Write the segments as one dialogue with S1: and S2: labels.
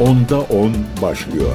S1: Onda 10 başlıyor.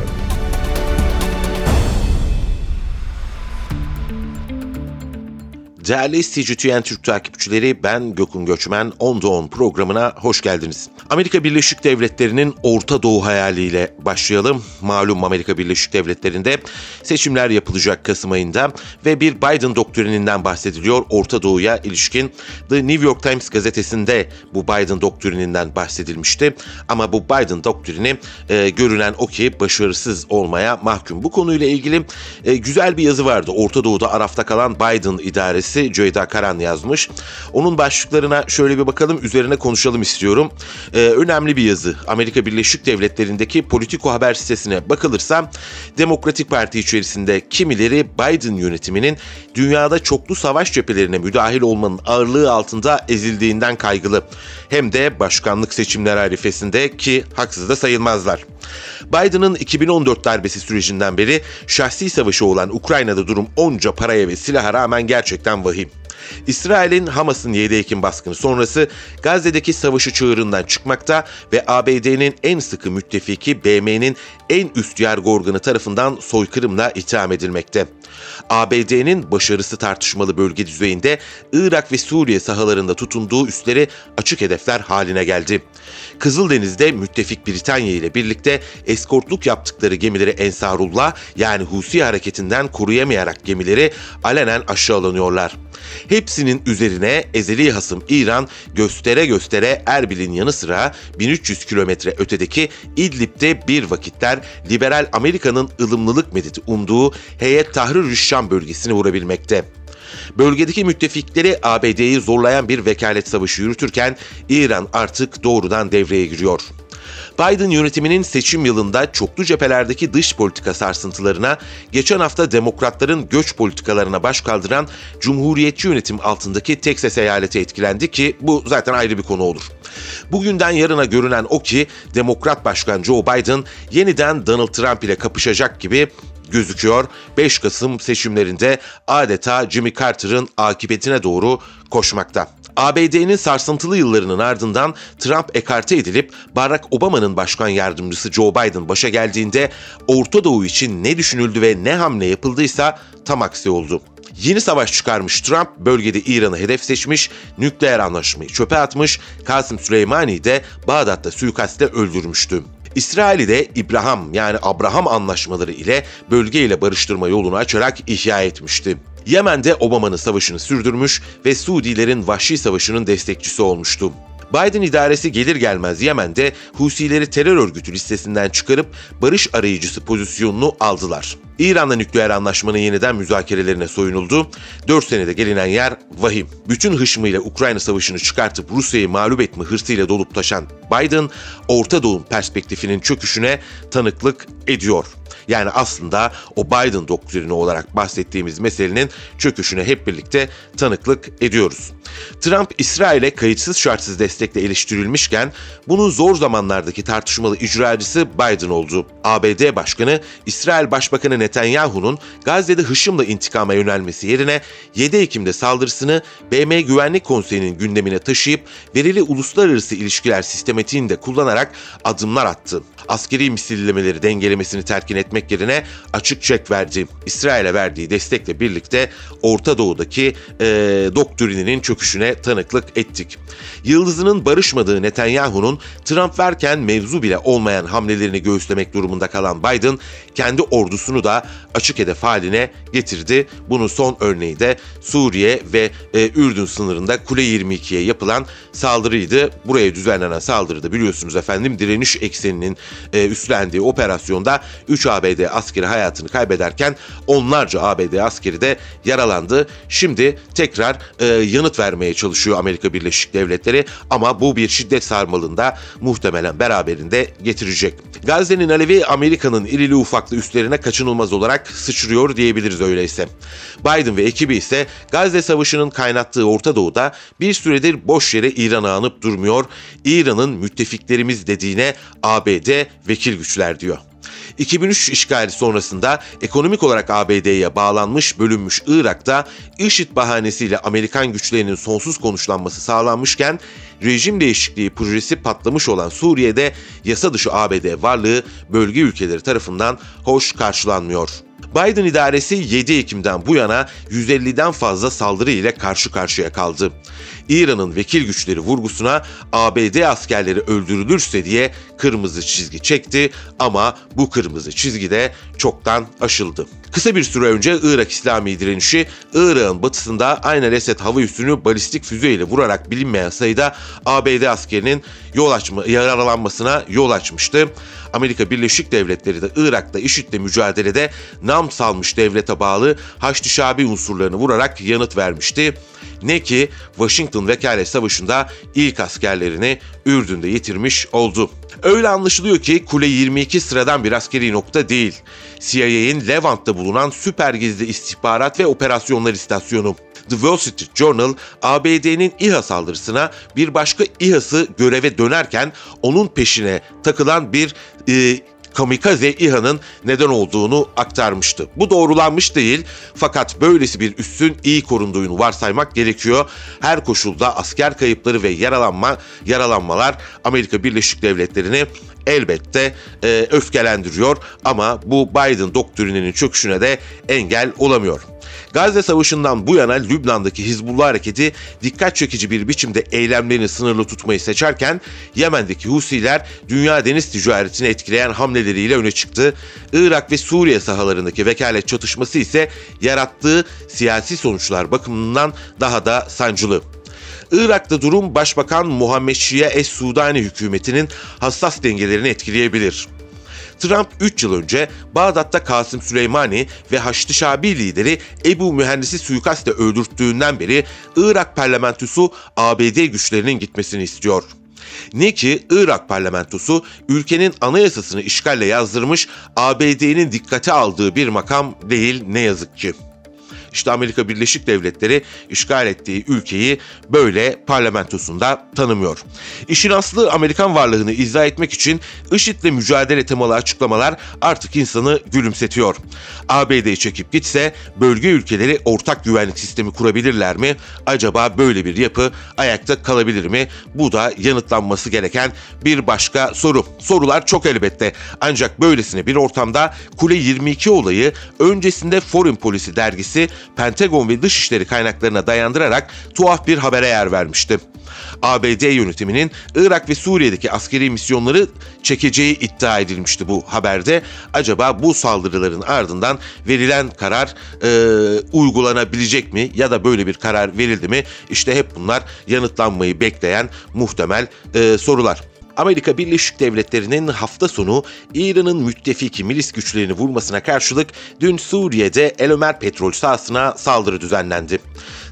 S2: Değerli CGTN Türk takipçileri ben Gökün Göçmen 10'da 10 programına hoş geldiniz. Amerika Birleşik Devletleri'nin Orta Doğu hayaliyle başlayalım. Malum Amerika Birleşik Devletleri'nde seçimler yapılacak Kasım ayında ve bir Biden doktrininden bahsediliyor Orta Doğu'ya ilişkin. The New York Times gazetesinde bu Biden doktrininden bahsedilmişti. Ama bu Biden doktrini e, görünen o ki başarısız olmaya mahkum. Bu konuyla ilgili e, güzel bir yazı vardı. Orta Doğu'da arafta kalan Biden idaresi gazetesi Ceyda Karan yazmış. Onun başlıklarına şöyle bir bakalım, üzerine konuşalım istiyorum. Ee, önemli bir yazı. Amerika Birleşik Devletleri'ndeki Politico haber sitesine bakılırsa Demokratik Parti içerisinde kimileri Biden yönetiminin dünyada çoklu savaş cephelerine müdahil olmanın ağırlığı altında ezildiğinden kaygılı. Hem de başkanlık seçimleri arifesinde ki haksız da sayılmazlar. Biden'ın 2014 darbesi sürecinden beri şahsi savaşı olan Ukrayna'da durum onca paraya ve silaha rağmen gerçekten vahim. İsrail'in Hamas'ın 7 Ekim baskını sonrası Gazze'deki savaşı çığırından çıkmakta ve ABD'nin en sıkı müttefiki BM'nin en üst yargı organı tarafından soykırımla itham edilmekte. ABD'nin başarısı tartışmalı bölge düzeyinde Irak ve Suriye sahalarında tutunduğu üsleri açık hedefler haline geldi. Kızıldeniz'de müttefik Britanya ile birlikte eskortluk yaptıkları gemileri Ensarullah yani Husi hareketinden koruyamayarak gemileri alenen aşağılanıyorlar. Hepsinin üzerine ezeli hasım İran göstere göstere Erbil'in yanı sıra 1300 kilometre ötedeki İdlib'de bir vakitler liberal Amerika'nın ılımlılık medeti umduğu Heyet Tahrir Şam bölgesini vurabilmekte. Bölgedeki müttefikleri ABD'yi zorlayan bir vekalet savaşı yürütürken İran artık doğrudan devreye giriyor. Biden yönetiminin seçim yılında çoklu cephelerdeki dış politika sarsıntılarına, geçen hafta demokratların göç politikalarına baş kaldıran Cumhuriyetçi yönetim altındaki Texas eyaleti etkilendi ki bu zaten ayrı bir konu olur. Bugünden yarına görünen o ki Demokrat Başkan Joe Biden yeniden Donald Trump ile kapışacak gibi gözüküyor. 5 Kasım seçimlerinde adeta Jimmy Carter'ın akıbetine doğru koşmakta. ABD'nin sarsıntılı yıllarının ardından Trump ekarte edilip Barack Obama'nın başkan yardımcısı Joe Biden başa geldiğinde Orta Doğu için ne düşünüldü ve ne hamle yapıldıysa tam aksi oldu. Yeni savaş çıkarmış Trump bölgede İran'ı hedef seçmiş, nükleer anlaşmayı çöpe atmış, Kasım Süleymani'yi de Bağdat'ta suikaste öldürmüştü. İsrail'i de İbrahim yani Abraham anlaşmaları ile bölgeyle barıştırma yolunu açarak ihya etmişti. Yemen'de Obama'nın savaşını sürdürmüş ve Suudilerin vahşi savaşının destekçisi olmuştu. Biden idaresi gelir gelmez Yemen'de Husileri terör örgütü listesinden çıkarıp barış arayıcısı pozisyonunu aldılar. İran'la nükleer anlaşmanın yeniden müzakerelerine soyunuldu. 4 senede gelinen yer vahim. Bütün hışmıyla Ukrayna savaşını çıkartıp Rusya'yı mağlup etme hırsıyla dolup taşan Biden, Orta Doğu perspektifinin çöküşüne tanıklık ediyor. Yani aslında o Biden doktrini olarak bahsettiğimiz meselenin çöküşüne hep birlikte tanıklık ediyoruz. Trump İsrail'e kayıtsız şartsız destekle eleştirilmişken bunun zor zamanlardaki tartışmalı icracısı Biden oldu. ABD Başkanı İsrail Başbakanı Netanyahu'nun Gazze'de hışımla intikama yönelmesi yerine 7 Ekim'de saldırısını BM Güvenlik Konseyi'nin gündemine taşıyıp verili uluslararası ilişkiler sistematiğini de kullanarak adımlar attı. Askeri misillemeleri dengelemesini terkin etmek yerine açık çek verdi. İsrail'e verdiği destekle birlikte Orta Doğu'daki e, doktrininin çöküşüne tanıklık ettik. Yıldızının barışmadığı Netanyahu'nun Trump verken mevzu bile olmayan hamlelerini göğüslemek durumunda kalan Biden kendi ordusunu da açık hedef haline getirdi. Bunun son örneği de Suriye ve e, Ürdün sınırında Kule 22'ye yapılan saldırıydı. Buraya düzenlenen saldırıda biliyorsunuz efendim direniş ekseninin e, üstlendiği operasyonda 3 ABD askeri hayatını kaybederken onlarca ABD askeri de yaralandı. Şimdi tekrar e, yanıt vermeye çalışıyor Amerika Birleşik Devletleri ama bu bir şiddet sarmalında muhtemelen beraberinde getirecek. Gazze'nin alevi Amerika'nın irili ufaklı üstlerine kaçınılmaz olarak sıçrıyor diyebiliriz öyleyse. Biden ve ekibi ise Gazze Savaşı'nın kaynattığı Orta Doğu'da bir süredir boş yere İran'a anıp durmuyor. İran'ın müttefiklerimiz dediğine ABD vekil güçler diyor. 2003 işgali sonrasında ekonomik olarak ABD'ye bağlanmış, bölünmüş Irak'ta IŞİD bahanesiyle Amerikan güçlerinin sonsuz konuşlanması sağlanmışken rejim değişikliği projesi patlamış olan Suriye'de yasa dışı ABD varlığı bölge ülkeleri tarafından hoş karşılanmıyor. Biden idaresi 7 Ekim'den bu yana 150'den fazla saldırı ile karşı karşıya kaldı. İran'ın vekil güçleri vurgusuna ABD askerleri öldürülürse diye kırmızı çizgi çekti ama bu kırmızı çizgi de çoktan aşıldı. Kısa bir süre önce Irak İslami direnişi Irak'ın batısında Aynen Esed hava üssünü balistik füze ile vurarak bilinmeyen sayıda ABD askerinin yol açma, yaralanmasına yol açmıştı. Amerika Birleşik Devletleri de Irak'ta IŞİD'le mücadelede nam salmış devlete bağlı Haçlı Şabi unsurlarını vurarak yanıt vermişti. Ne ki Washington Vekalet Savaşı'nda ilk askerlerini Ürdün'de yitirmiş oldu. Öyle anlaşılıyor ki Kule 22 sıradan bir askeri nokta değil. CIA'in Levant'ta bulunan süper gizli istihbarat ve operasyonlar istasyonu. The Wall Street Journal, ABD'nin İHA saldırısına bir başka İHA'sı göreve dönerken onun peşine takılan bir e, kamikaze İHA'nın neden olduğunu aktarmıştı. Bu doğrulanmış değil fakat böylesi bir üssün iyi korunduğunu varsaymak gerekiyor. Her koşulda asker kayıpları ve yaralanma yaralanmalar Amerika Birleşik Devletleri'ni elbette e, öfkelendiriyor ama bu Biden doktrininin çöküşüne de engel olamıyor. Gazze Savaşı'ndan bu yana Lübnan'daki Hizbullah hareketi dikkat çekici bir biçimde eylemlerini sınırlı tutmayı seçerken Yemen'deki Husiler dünya deniz ticaretini etkileyen hamleleriyle öne çıktı. Irak ve Suriye sahalarındaki vekalet çatışması ise yarattığı siyasi sonuçlar bakımından daha da sancılı. Irak'ta durum Başbakan Muhammed Şia Es-Sudani hükümetinin hassas dengelerini etkileyebilir. Trump 3 yıl önce Bağdat'ta Kasım Süleymani ve Haçlı Şabi lideri Ebu Mühendis'i suikastle öldürttüğünden beri Irak parlamentosu ABD güçlerinin gitmesini istiyor. Ne ki Irak parlamentosu ülkenin anayasasını işgalle yazdırmış ABD'nin dikkate aldığı bir makam değil ne yazık ki. İşte Amerika Birleşik Devletleri işgal ettiği ülkeyi böyle parlamentosunda tanımıyor. İşin aslı Amerikan varlığını izah etmek için IŞİD'le mücadele temalı açıklamalar artık insanı gülümsetiyor. ABD çekip gitse bölge ülkeleri ortak güvenlik sistemi kurabilirler mi? Acaba böyle bir yapı ayakta kalabilir mi? Bu da yanıtlanması gereken bir başka soru. Sorular çok elbette. Ancak böylesine bir ortamda Kule 22 olayı öncesinde Foreign Policy dergisi Pentagon ve dışişleri kaynaklarına dayandırarak tuhaf bir habere yer vermişti. ABD yönetiminin Irak ve Suriye'deki askeri misyonları çekeceği iddia edilmişti bu haberde. Acaba bu saldırıların ardından verilen karar e, uygulanabilecek mi ya da böyle bir karar verildi mi? İşte hep bunlar yanıtlanmayı bekleyen muhtemel e, sorular. Amerika Birleşik Devletleri'nin hafta sonu İran'ın müttefiki milis güçlerini vurmasına karşılık dün Suriye'de El Ömer petrol sahasına saldırı düzenlendi.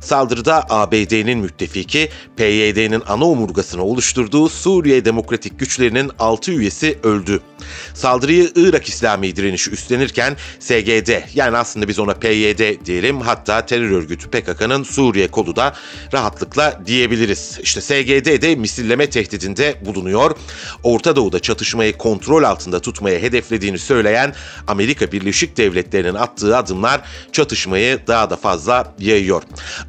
S2: Saldırıda ABD'nin müttefiki PYD'nin ana omurgasını oluşturduğu Suriye Demokratik Güçlerinin 6 üyesi öldü. Saldırıyı Irak İslami direnişi üstlenirken SGD yani aslında biz ona PYD diyelim hatta terör örgütü PKK'nın Suriye kodu da rahatlıkla diyebiliriz. İşte SGD de misilleme tehdidinde bulunuyor. Orta Doğu'da çatışmayı kontrol altında tutmaya hedeflediğini söyleyen Amerika Birleşik Devletleri'nin attığı adımlar çatışmayı daha da fazla yayıyor.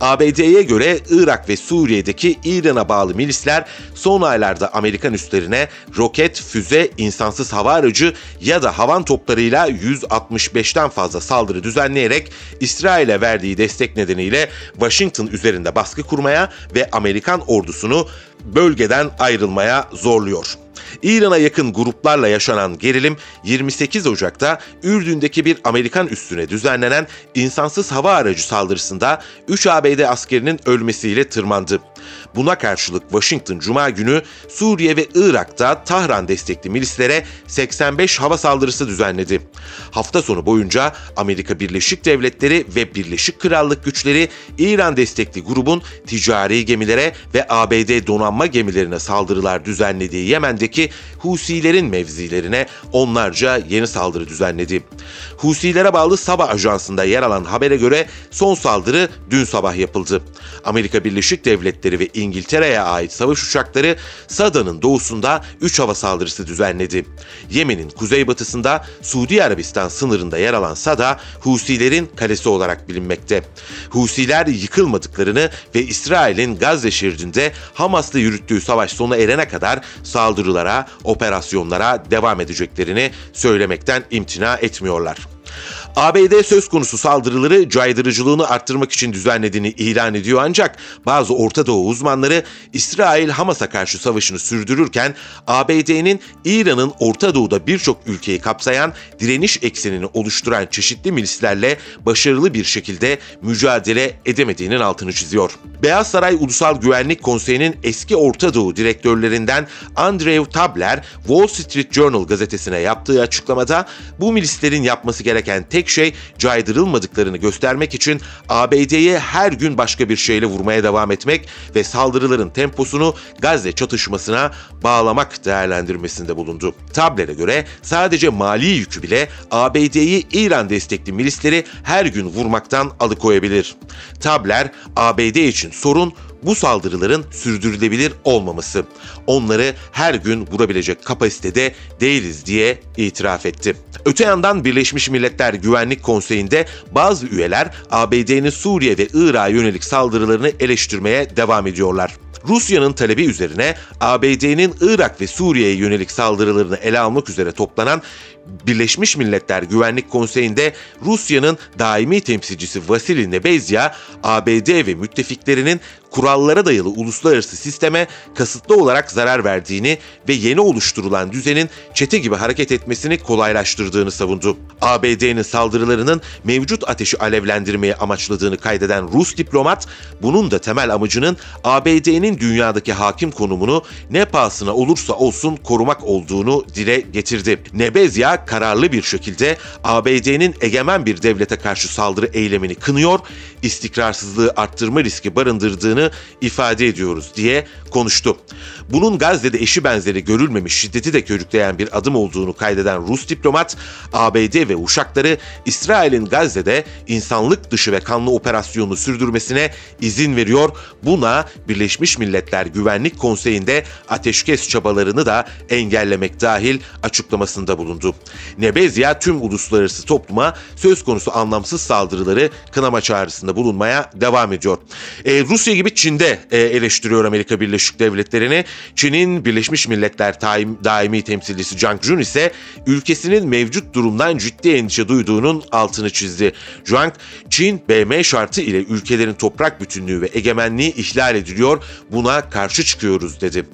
S2: ABD'ye göre Irak ve Suriye'deki İran'a bağlı milisler son aylarda Amerikan üslerine roket, füze, insansız hava aracı ya da havan toplarıyla 165'ten fazla saldırı düzenleyerek İsrail'e verdiği destek nedeniyle Washington üzerinde baskı kurmaya ve Amerikan ordusunu bölgeden ayrılmaya zorluyor. İran'a yakın gruplarla yaşanan gerilim 28 Ocak'ta Ürdün'deki bir Amerikan üssüne düzenlenen insansız hava aracı saldırısında 3 ABD askerinin ölmesiyle tırmandı. Buna karşılık Washington Cuma günü Suriye ve Irak'ta Tahran destekli milislere 85 hava saldırısı düzenledi. Hafta sonu boyunca Amerika Birleşik Devletleri ve Birleşik Krallık güçleri İran destekli grubun ticari gemilere ve ABD donanma gemilerine saldırılar düzenlediği Yemen'deki Husilerin mevzilerine onlarca yeni saldırı düzenledi. Husilere bağlı Sabah Ajansı'nda yer alan habere göre son saldırı dün sabah yapıldı. Amerika Birleşik Devletleri ve İngiltere İngiltere'ye ait savaş uçakları Sada'nın doğusunda 3 hava saldırısı düzenledi. Yemen'in kuzeybatısında Suudi Arabistan sınırında yer alan Sada, Husilerin kalesi olarak bilinmekte. Husiler yıkılmadıklarını ve İsrail'in Gazze şeridinde Hamas'la yürüttüğü savaş sona erene kadar saldırılara, operasyonlara devam edeceklerini söylemekten imtina etmiyorlar. ABD söz konusu saldırıları caydırıcılığını arttırmak için düzenlediğini ilan ediyor ancak bazı Orta Doğu uzmanları İsrail Hamas'a karşı savaşını sürdürürken ABD'nin İran'ın Orta Doğu'da birçok ülkeyi kapsayan direniş eksenini oluşturan çeşitli milislerle başarılı bir şekilde mücadele edemediğinin altını çiziyor. Beyaz Saray Ulusal Güvenlik Konseyi'nin eski Orta Doğu direktörlerinden Andrew Tabler Wall Street Journal gazetesine yaptığı açıklamada bu milislerin yapması gereken tek tek şey caydırılmadıklarını göstermek için ABD'ye her gün başka bir şeyle vurmaya devam etmek ve saldırıların temposunu Gazze çatışmasına bağlamak değerlendirmesinde bulundu. Tabler'e göre sadece mali yükü bile ABD'yi İran destekli milisleri her gün vurmaktan alıkoyabilir. Tabler, ABD için sorun bu saldırıların sürdürülebilir olmaması. Onları her gün vurabilecek kapasitede değiliz diye itiraf etti. Öte yandan Birleşmiş Milletler Güvenlik Konseyi'nde bazı üyeler ABD'nin Suriye ve Irak'a yönelik saldırılarını eleştirmeye devam ediyorlar. Rusya'nın talebi üzerine ABD'nin Irak ve Suriye'ye yönelik saldırılarını ele almak üzere toplanan Birleşmiş Milletler Güvenlik Konseyi'nde Rusya'nın daimi temsilcisi Vasily Nebezya, ABD ve müttefiklerinin kurallara dayalı uluslararası sisteme kasıtlı olarak zarar verdiğini ve yeni oluşturulan düzenin çete gibi hareket etmesini kolaylaştırdığını savundu. ABD'nin saldırılarının mevcut ateşi alevlendirmeye amaçladığını kaydeden Rus diplomat, bunun da temel amacının ABD'nin dünyadaki hakim konumunu ne pahasına olursa olsun korumak olduğunu dile getirdi. Nebezya kararlı bir şekilde ABD'nin egemen bir devlete karşı saldırı eylemini kınıyor, istikrarsızlığı arttırma riski barındırdığını ifade ediyoruz diye konuştu. Bunun Gazze'de eşi benzeri görülmemiş şiddeti de körükleyen bir adım olduğunu kaydeden Rus diplomat, ABD ve uşakları İsrail'in Gazze'de insanlık dışı ve kanlı operasyonu sürdürmesine izin veriyor. Buna Birleşmiş Milletler Güvenlik Konseyi'nde ateşkes çabalarını da engellemek dahil açıklamasında bulundu. Nebezya tüm uluslararası topluma söz konusu anlamsız saldırıları kınama çağrısında bulunmaya devam ediyor. Ee, Rusya gibi Çin'de e, eleştiriyor Amerika Birleşik Devletleri'ni. Çin'in Birleşmiş Milletler daimi temsilcisi Zhang Jun ise ülkesinin mevcut durumdan ciddi endişe duyduğunun altını çizdi. Zhang, Çin BM şartı ile ülkelerin toprak bütünlüğü ve egemenliği ihlal ediliyor, buna karşı çıkıyoruz dedi.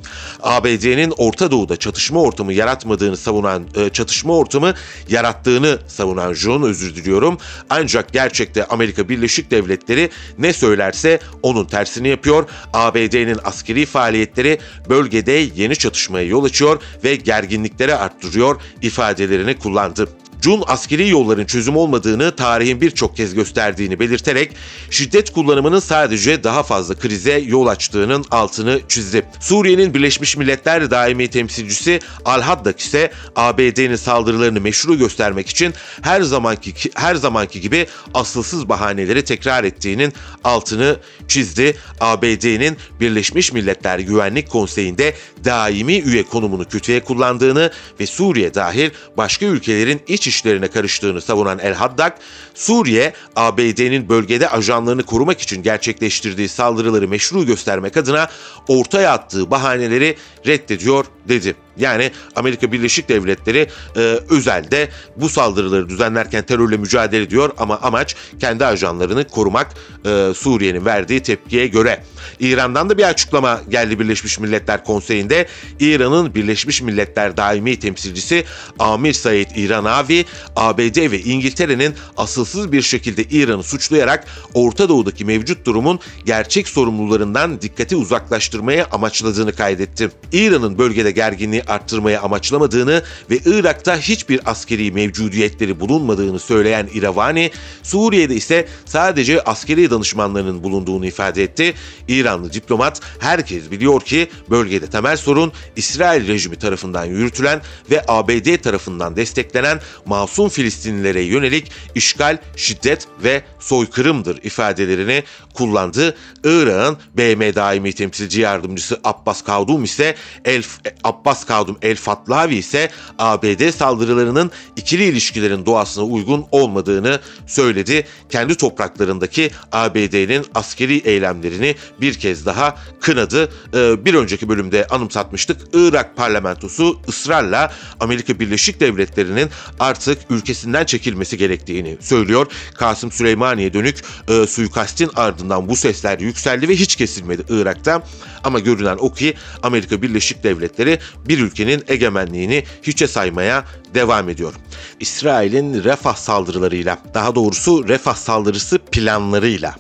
S2: ABD'nin Orta Doğu'da çatışma ortamı yaratmadığını savunan, e, çatışma ortamı yarattığını savunan Jun özür diliyorum. Ancak gerçekte Amerika Birleşik Devletleri ne söylerse onun tersini yapıyor. ABD'nin askeri faaliyetleri bölgede yeni çatışmaya yol açıyor ve gerginlikleri arttırıyor ifadelerini kullandı. Jun askeri yolların çözüm olmadığını tarihin birçok kez gösterdiğini belirterek şiddet kullanımının sadece daha fazla krize yol açtığının altını çizdi. Suriye'nin Birleşmiş Milletler daimi temsilcisi Al-Haddak ise ABD'nin saldırılarını meşru göstermek için her zamanki her zamanki gibi asılsız bahaneleri tekrar ettiğinin altını çizdi. ABD'nin Birleşmiş Milletler Güvenlik Konseyi'nde daimi üye konumunu kötüye kullandığını ve Suriye dahil başka ülkelerin iç işlerine karıştığını savunan El Haddad, Suriye, ABD'nin bölgede ajanlarını korumak için gerçekleştirdiği saldırıları meşru göstermek adına ortaya attığı bahaneleri reddediyor dedi. Yani Amerika Birleşik Devletleri e, özelde bu saldırıları düzenlerken terörle mücadele ediyor ama amaç kendi ajanlarını korumak e, Suriye'nin verdiği tepkiye göre. İran'dan da bir açıklama geldi Birleşmiş Milletler Konseyi'nde. İran'ın Birleşmiş Milletler daimi temsilcisi Amir Said İranavi, ABD ve İngiltere'nin asılsız bir şekilde İran'ı suçlayarak Orta Doğu'daki mevcut durumun gerçek sorumlularından dikkati uzaklaştırmaya amaçladığını kaydetti. İran'ın bölgede gerginliği arttırmaya amaçlamadığını ve Irak'ta hiçbir askeri mevcudiyetleri bulunmadığını söyleyen İravani, Suriye'de ise sadece askeri danışmanlarının bulunduğunu ifade etti. İranlı diplomat herkes biliyor ki bölgede temel sorun İsrail rejimi tarafından yürütülen ve ABD tarafından desteklenen masum Filistinlilere yönelik işgal, şiddet ve soykırımdır ifadelerini kullandı. Irak'ın BM daimi temsilci yardımcısı Abbas Kavdum ise El Abbas Kavdum El Fatlavi ise ABD saldırılarının ikili ilişkilerin doğasına uygun olmadığını söyledi. Kendi topraklarındaki ABD'nin askeri eylemlerini bir kez daha kınadı. Ee, bir önceki bölümde anımsatmıştık. Irak parlamentosu ısrarla Amerika Birleşik Devletleri'nin artık ülkesinden çekilmesi gerektiğini söylüyor. Kasım Süleymaniye dönük e, suikastin ardından bu sesler yükseldi ve hiç kesilmedi Irak'ta. Ama görünen o ki Amerika Birleşik Devletleri bir ülkenin egemenliğini hiçe saymaya devam ediyor. İsrail'in Refah saldırılarıyla, daha doğrusu Refah saldırısı planlarıyla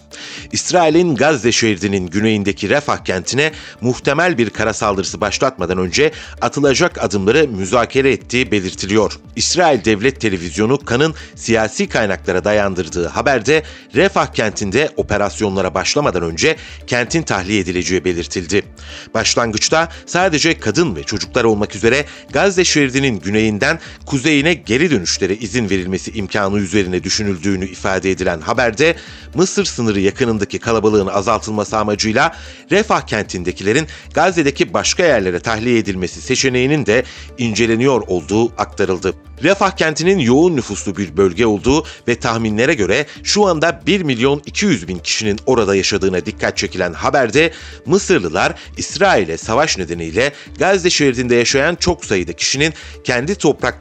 S2: İsrail'in Gazze şeridinin güneyindeki Refah kentine muhtemel bir kara saldırısı başlatmadan önce atılacak adımları müzakere ettiği belirtiliyor. İsrail Devlet Televizyonu kanın siyasi kaynaklara dayandırdığı haberde Refah kentinde operasyonlara başlamadan önce kentin tahliye edileceği belirtildi. Başlangıçta sadece kadın ve çocuklar olmak üzere Gazze şeridinin güneyinden kuzeyine geri dönüşlere izin verilmesi imkanı üzerine düşünüldüğünü ifade edilen haberde Mısır sınırı yakınındaki kalabalığın azaltılması amacıyla Refah kentindekilerin Gazze'deki başka yerlere tahliye edilmesi seçeneğinin de inceleniyor olduğu aktarıldı. Refah kentinin yoğun nüfuslu bir bölge olduğu ve tahminlere göre şu anda 1 milyon 200 bin kişinin orada yaşadığına dikkat çekilen haberde Mısırlılar İsrail'e savaş nedeniyle Gazze şeridinde yaşayan çok sayıda kişinin kendi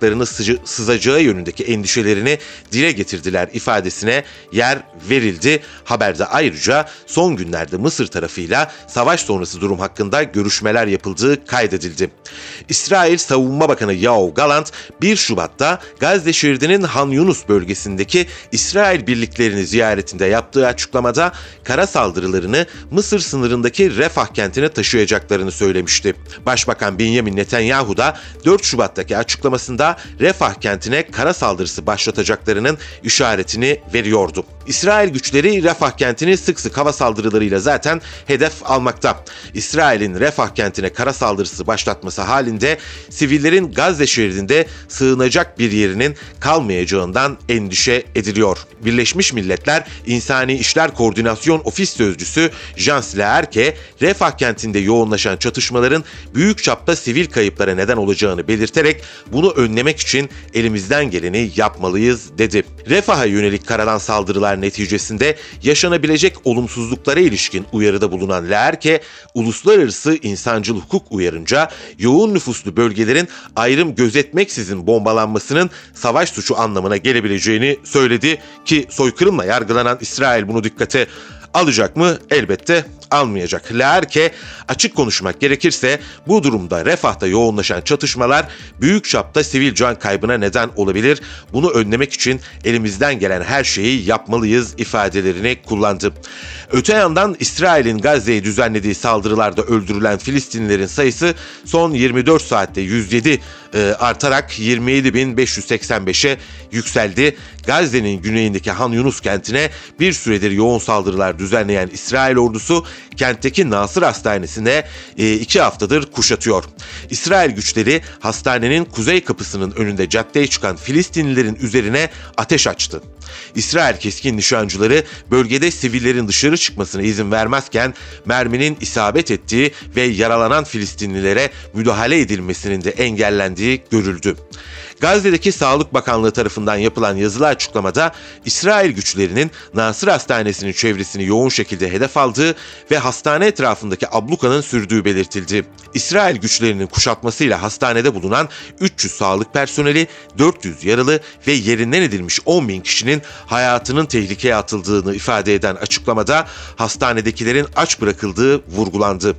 S2: topraklarını sızacağı yönündeki endişelerini dile getirdiler ifadesine yer verildi. Haberde ayrıca son günlerde Mısır tarafıyla savaş sonrası durum hakkında görüşmeler yapıldığı kaydedildi. İsrail Savunma Bakanı Yoav Galant 1 Şubat'ta Gazze şeridinin Han Yunus bölgesindeki İsrail birliklerini ziyaretinde yaptığı açıklamada kara saldırılarını Mısır sınırındaki Refah kentine taşıyacaklarını söylemişti. Başbakan Benjamin Netanyahu da 4 Şubat'taki açıklamasında Refah kentine kara saldırısı başlatacaklarının işaretini veriyordu. İsrail güçleri Refah kentini sık sık hava saldırılarıyla zaten hedef almakta. İsrail'in Refah kentine kara saldırısı başlatması halinde sivillerin Gazze şeridinde sığınacak bir yerinin kalmayacağından endişe ediliyor. Birleşmiş Milletler İnsani İşler Koordinasyon Ofis Sözcüsü Jean Slaerke, Refah kentinde yoğunlaşan çatışmaların büyük çapta sivil kayıplara neden olacağını belirterek bunu önlemek için elimizden geleni yapmalıyız dedi. Refah'a yönelik karadan saldırılar neticesinde yaşanabilecek olumsuzluklara ilişkin uyarıda bulunan Leerke, uluslararası insancıl hukuk uyarınca yoğun nüfuslu bölgelerin ayrım gözetmeksizin bombalanmasının savaş suçu anlamına gelebileceğini söyledi ki soykırımla yargılanan İsrail bunu dikkate alacak mı? Elbette almayacak. Laerke açık konuşmak gerekirse bu durumda refahta yoğunlaşan çatışmalar büyük çapta sivil can kaybına neden olabilir. Bunu önlemek için elimizden gelen her şeyi yapmalıyız ifadelerini kullandı. Öte yandan İsrail'in Gazze'ye düzenlediği saldırılarda öldürülen Filistinlilerin sayısı son 24 saatte 107 e, artarak 27.585'e yükseldi. Gazze'nin güneyindeki Han Yunus kentine bir süredir yoğun saldırılar düzenleyen İsrail ordusu kentteki Nasır Hastanesi'ne e, iki haftadır kuşatıyor. İsrail güçleri hastanenin kuzey kapısının önünde caddeye çıkan Filistinlilerin üzerine ateş açtı. İsrail keskin nişancıları bölgede sivillerin dışarı çıkmasına izin vermezken merminin isabet ettiği ve yaralanan Filistinlilere müdahale edilmesinin de engellendiği görüldü. Gazze'deki Sağlık Bakanlığı tarafından yapılan yazılı açıklamada İsrail güçlerinin Nasır Hastanesi'nin çevresini yoğun şekilde hedef aldığı ve hastane etrafındaki ablukanın sürdüğü belirtildi. İsrail güçlerinin kuşatmasıyla hastanede bulunan 300 sağlık personeli, 400 yaralı ve yerinden edilmiş 10 bin kişinin hayatının tehlikeye atıldığını ifade eden açıklamada hastanedekilerin aç bırakıldığı vurgulandı.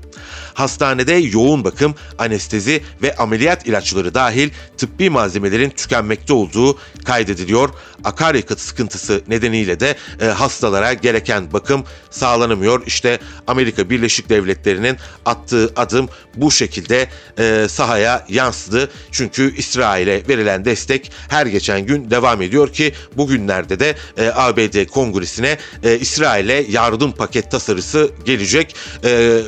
S2: Hastanede yoğun bakım, anestezi ve ameliyat ilaçları dahil tıbbi malzemelerin tükenmekte olduğu kaydediliyor. akaryakıt sıkıntısı nedeniyle de e, hastalara gereken bakım sağlanamıyor. İşte Amerika Birleşik Devletleri'nin attığı adım bu şekilde e, sahaya yansıdı. Çünkü İsrail'e verilen destek her geçen gün devam ediyor ki bugünlerde de e, ABD Kongresi'ne e, İsrail'e yardım paket tasarısı gelecek. E,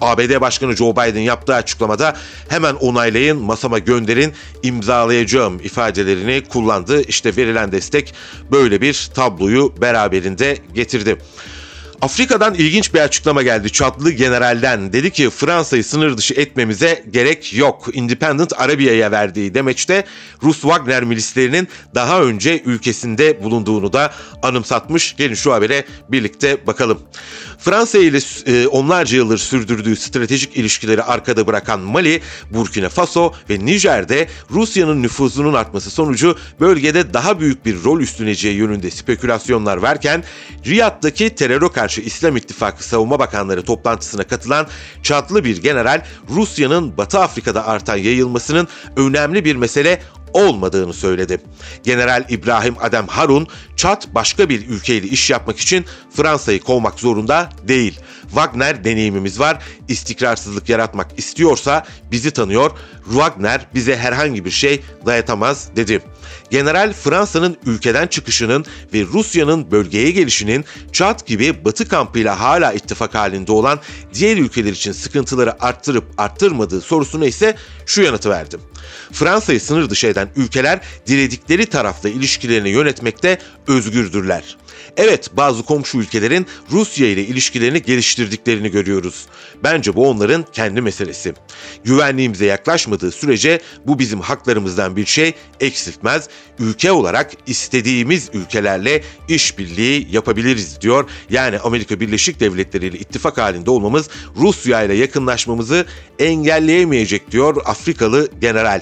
S2: ABD Başkanı Joe Biden yaptığı açıklamada hemen onaylayın, masama gönderin, imzalayacağım ifadelerini kullandı. İşte verilen destek böyle bir tabloyu beraberinde getirdi. Afrika'dan ilginç bir açıklama geldi Çatlı generalden. Dedi ki Fransa'yı sınır dışı etmemize gerek yok. Independent Arabia'ya verdiği demeçte Rus Wagner milislerinin daha önce ülkesinde bulunduğunu da anımsatmış. Gelin şu habere birlikte bakalım. Fransa ile e, onlarca yıldır sürdürdüğü stratejik ilişkileri arkada bırakan Mali, Burkina Faso ve Nijer'de Rusya'nın nüfuzunun artması sonucu bölgede daha büyük bir rol üstleneceği yönünde spekülasyonlar varken Riyad'daki teröre karşı İslam İttifakı Savunma Bakanları toplantısına katılan çatlı bir general Rusya'nın Batı Afrika'da artan yayılmasının önemli bir mesele olmadığını söyledi. General İbrahim Adem Harun, Çat başka bir ülkeyle iş yapmak için Fransa'yı kovmak zorunda değil. Wagner deneyimimiz var. İstikrarsızlık yaratmak istiyorsa bizi tanıyor. Wagner bize herhangi bir şey dayatamaz dedi. General Fransa'nın ülkeden çıkışının ve Rusya'nın bölgeye gelişinin Çat gibi Batı kampıyla hala ittifak halinde olan diğer ülkeler için sıkıntıları arttırıp arttırmadığı sorusuna ise şu yanıtı verdim. Fransa'yı sınır dışı eden ülkeler diledikleri tarafla ilişkilerini yönetmekte özgürdürler. Evet bazı komşu ülkelerin Rusya ile ilişkilerini geliştirdiklerini görüyoruz. Bence bu onların kendi meselesi. Güvenliğimize yaklaşmadığı sürece bu bizim haklarımızdan bir şey eksiltmez. Ülke olarak istediğimiz ülkelerle işbirliği yapabiliriz diyor. Yani Amerika Birleşik Devletleri ile ittifak halinde olmamız Rusya ile yakınlaşmamızı engelleyemeyecek diyor Afrikalı general.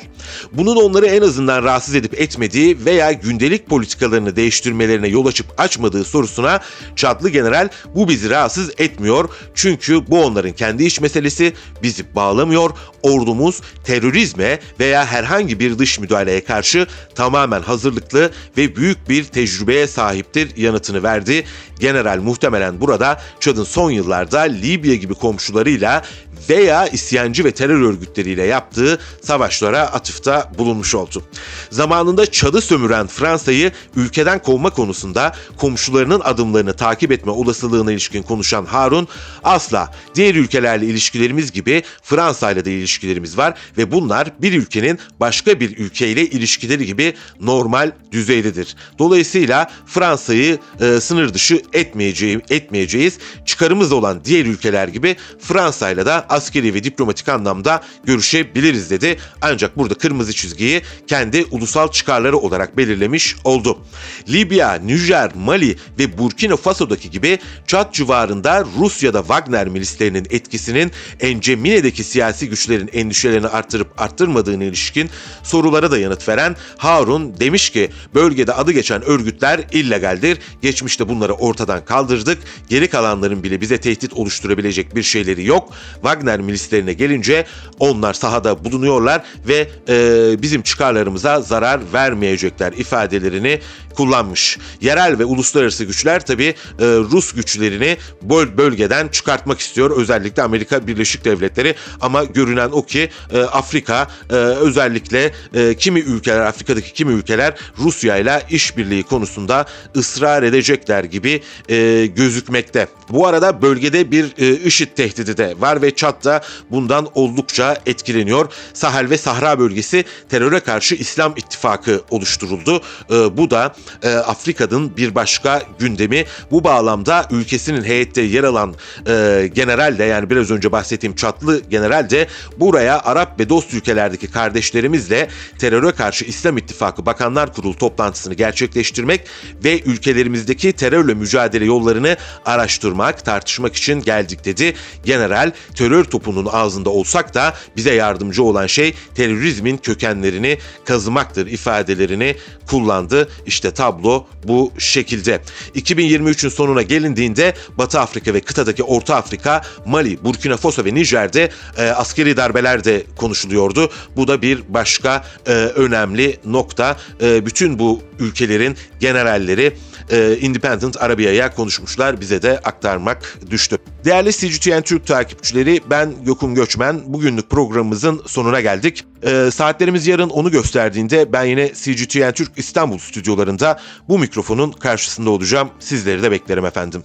S2: Bunun onları en azından rahatsız edip etmediği veya gündelik politikalarını değiştirmelerine yol açıp açmadığı sorusuna Çatlı General bu bizi rahatsız etmiyor. Çünkü bu onların kendi iş meselesi bizi bağlamıyor. Ordumuz terörizme veya herhangi bir dış müdahaleye karşı tamamen hazırlıklı ve büyük bir tecrübeye sahiptir yanıtını verdi. General muhtemelen burada Çad'ın son yıllarda Libya gibi komşularıyla veya isyancı ve terör örgütleriyle yaptığı savaşlara atıfta bulunmuş oldu. Zamanında Çad'ı sömüren Fransa'yı ülkeden kovma konusunda komşularının adımlarını takip etme olasılığına ilişkin konuşan Harun, asla diğer ülkelerle ilişkilerimiz gibi Fransa ile de ilişkilerimiz var ve bunlar bir ülkenin başka bir ülkeyle ilişkileri gibi normal düzeydedir. Dolayısıyla Fransa'yı e, sınır dışı etmeyeceğim, etmeyeceğiz. Çıkarımız olan diğer ülkeler gibi Fransa ile de askeri ve diplomatik anlamda görüşebiliriz dedi. Ancak burada kırmızı çizgiyi kendi ulusal çıkarları olarak belirlemiş oldu. Libya, Nijer, Mali ve Burkina Faso'daki gibi Çat civarında Rusya'da Wagner milislerinin etkisinin Encemine'deki siyasi güçlerin endişelerini arttırıp arttırmadığını ilişkin sorulara da yanıt veren Harun demiş ki bölgede adı geçen örgütler illegaldir. Geçmişte bunları ortadan kaldırdık. Geri kalanların bile bize tehdit oluşturabilecek bir şeyleri yok. Wagner milislerine gelince onlar sahada bulunuyorlar ve e, bizim çıkarlarımıza zarar vermeyecekler ifadelerini kullanmış. Yerel ve uluslararası güçler tabi e, Rus güçlerini böl bölgeden çıkartmak istiyor. Özellikle Amerika Birleşik Devletleri ama görünen o ki e, Afrika e, özellikle e, kimi ülkeler Afrika'daki kimi ülkeler Rusya ile işbirliği konusunda ısrar edecekler gibi e, gözükmekte. Bu arada bölgede bir e, IŞİD tehdidi de var ve Çat da bundan oldukça etkileniyor. Sahel ve Sahra bölgesi teröre karşı İslam ittifakı oluşturuldu. E, bu da e, Afrika'nın bir başka gündemi. Bu bağlamda ülkesinin heyette yer alan e, general de yani biraz önce bahsettiğim çatlı general de buraya Arap ve dost ülkelerdeki kardeşlerimizle teröre karşı İslam İttifakı Bakanlar Kurulu toplantısını gerçekleştirmek ve ülkelerimizdeki terörle mücadele yollarını araştırmak, tartışmak için geldik dedi. General terör terör topunun ağzında olsak da bize yardımcı olan şey terörizmin kökenlerini kazımaktır ifadelerini kullandı. İşte tablo bu şekilde. 2023'ün sonuna gelindiğinde Batı Afrika ve kıtadaki Orta Afrika, Mali, Burkina Faso ve Nijer'de e, askeri darbeler de konuşuluyordu. Bu da bir başka e, önemli nokta. E, bütün bu ülkelerin generalleri e, Independent Arabia'ya konuşmuşlar. Bize de aktarmak düştü. Değerli CGTN Türk takipçileri ben Gökün Göçmen. Bugünlük programımızın sonuna geldik. E, saatlerimiz yarın onu gösterdiğinde ben yine CGTN Türk İstanbul stüdyolarında bu mikrofonun karşısında olacağım. Sizleri de beklerim efendim.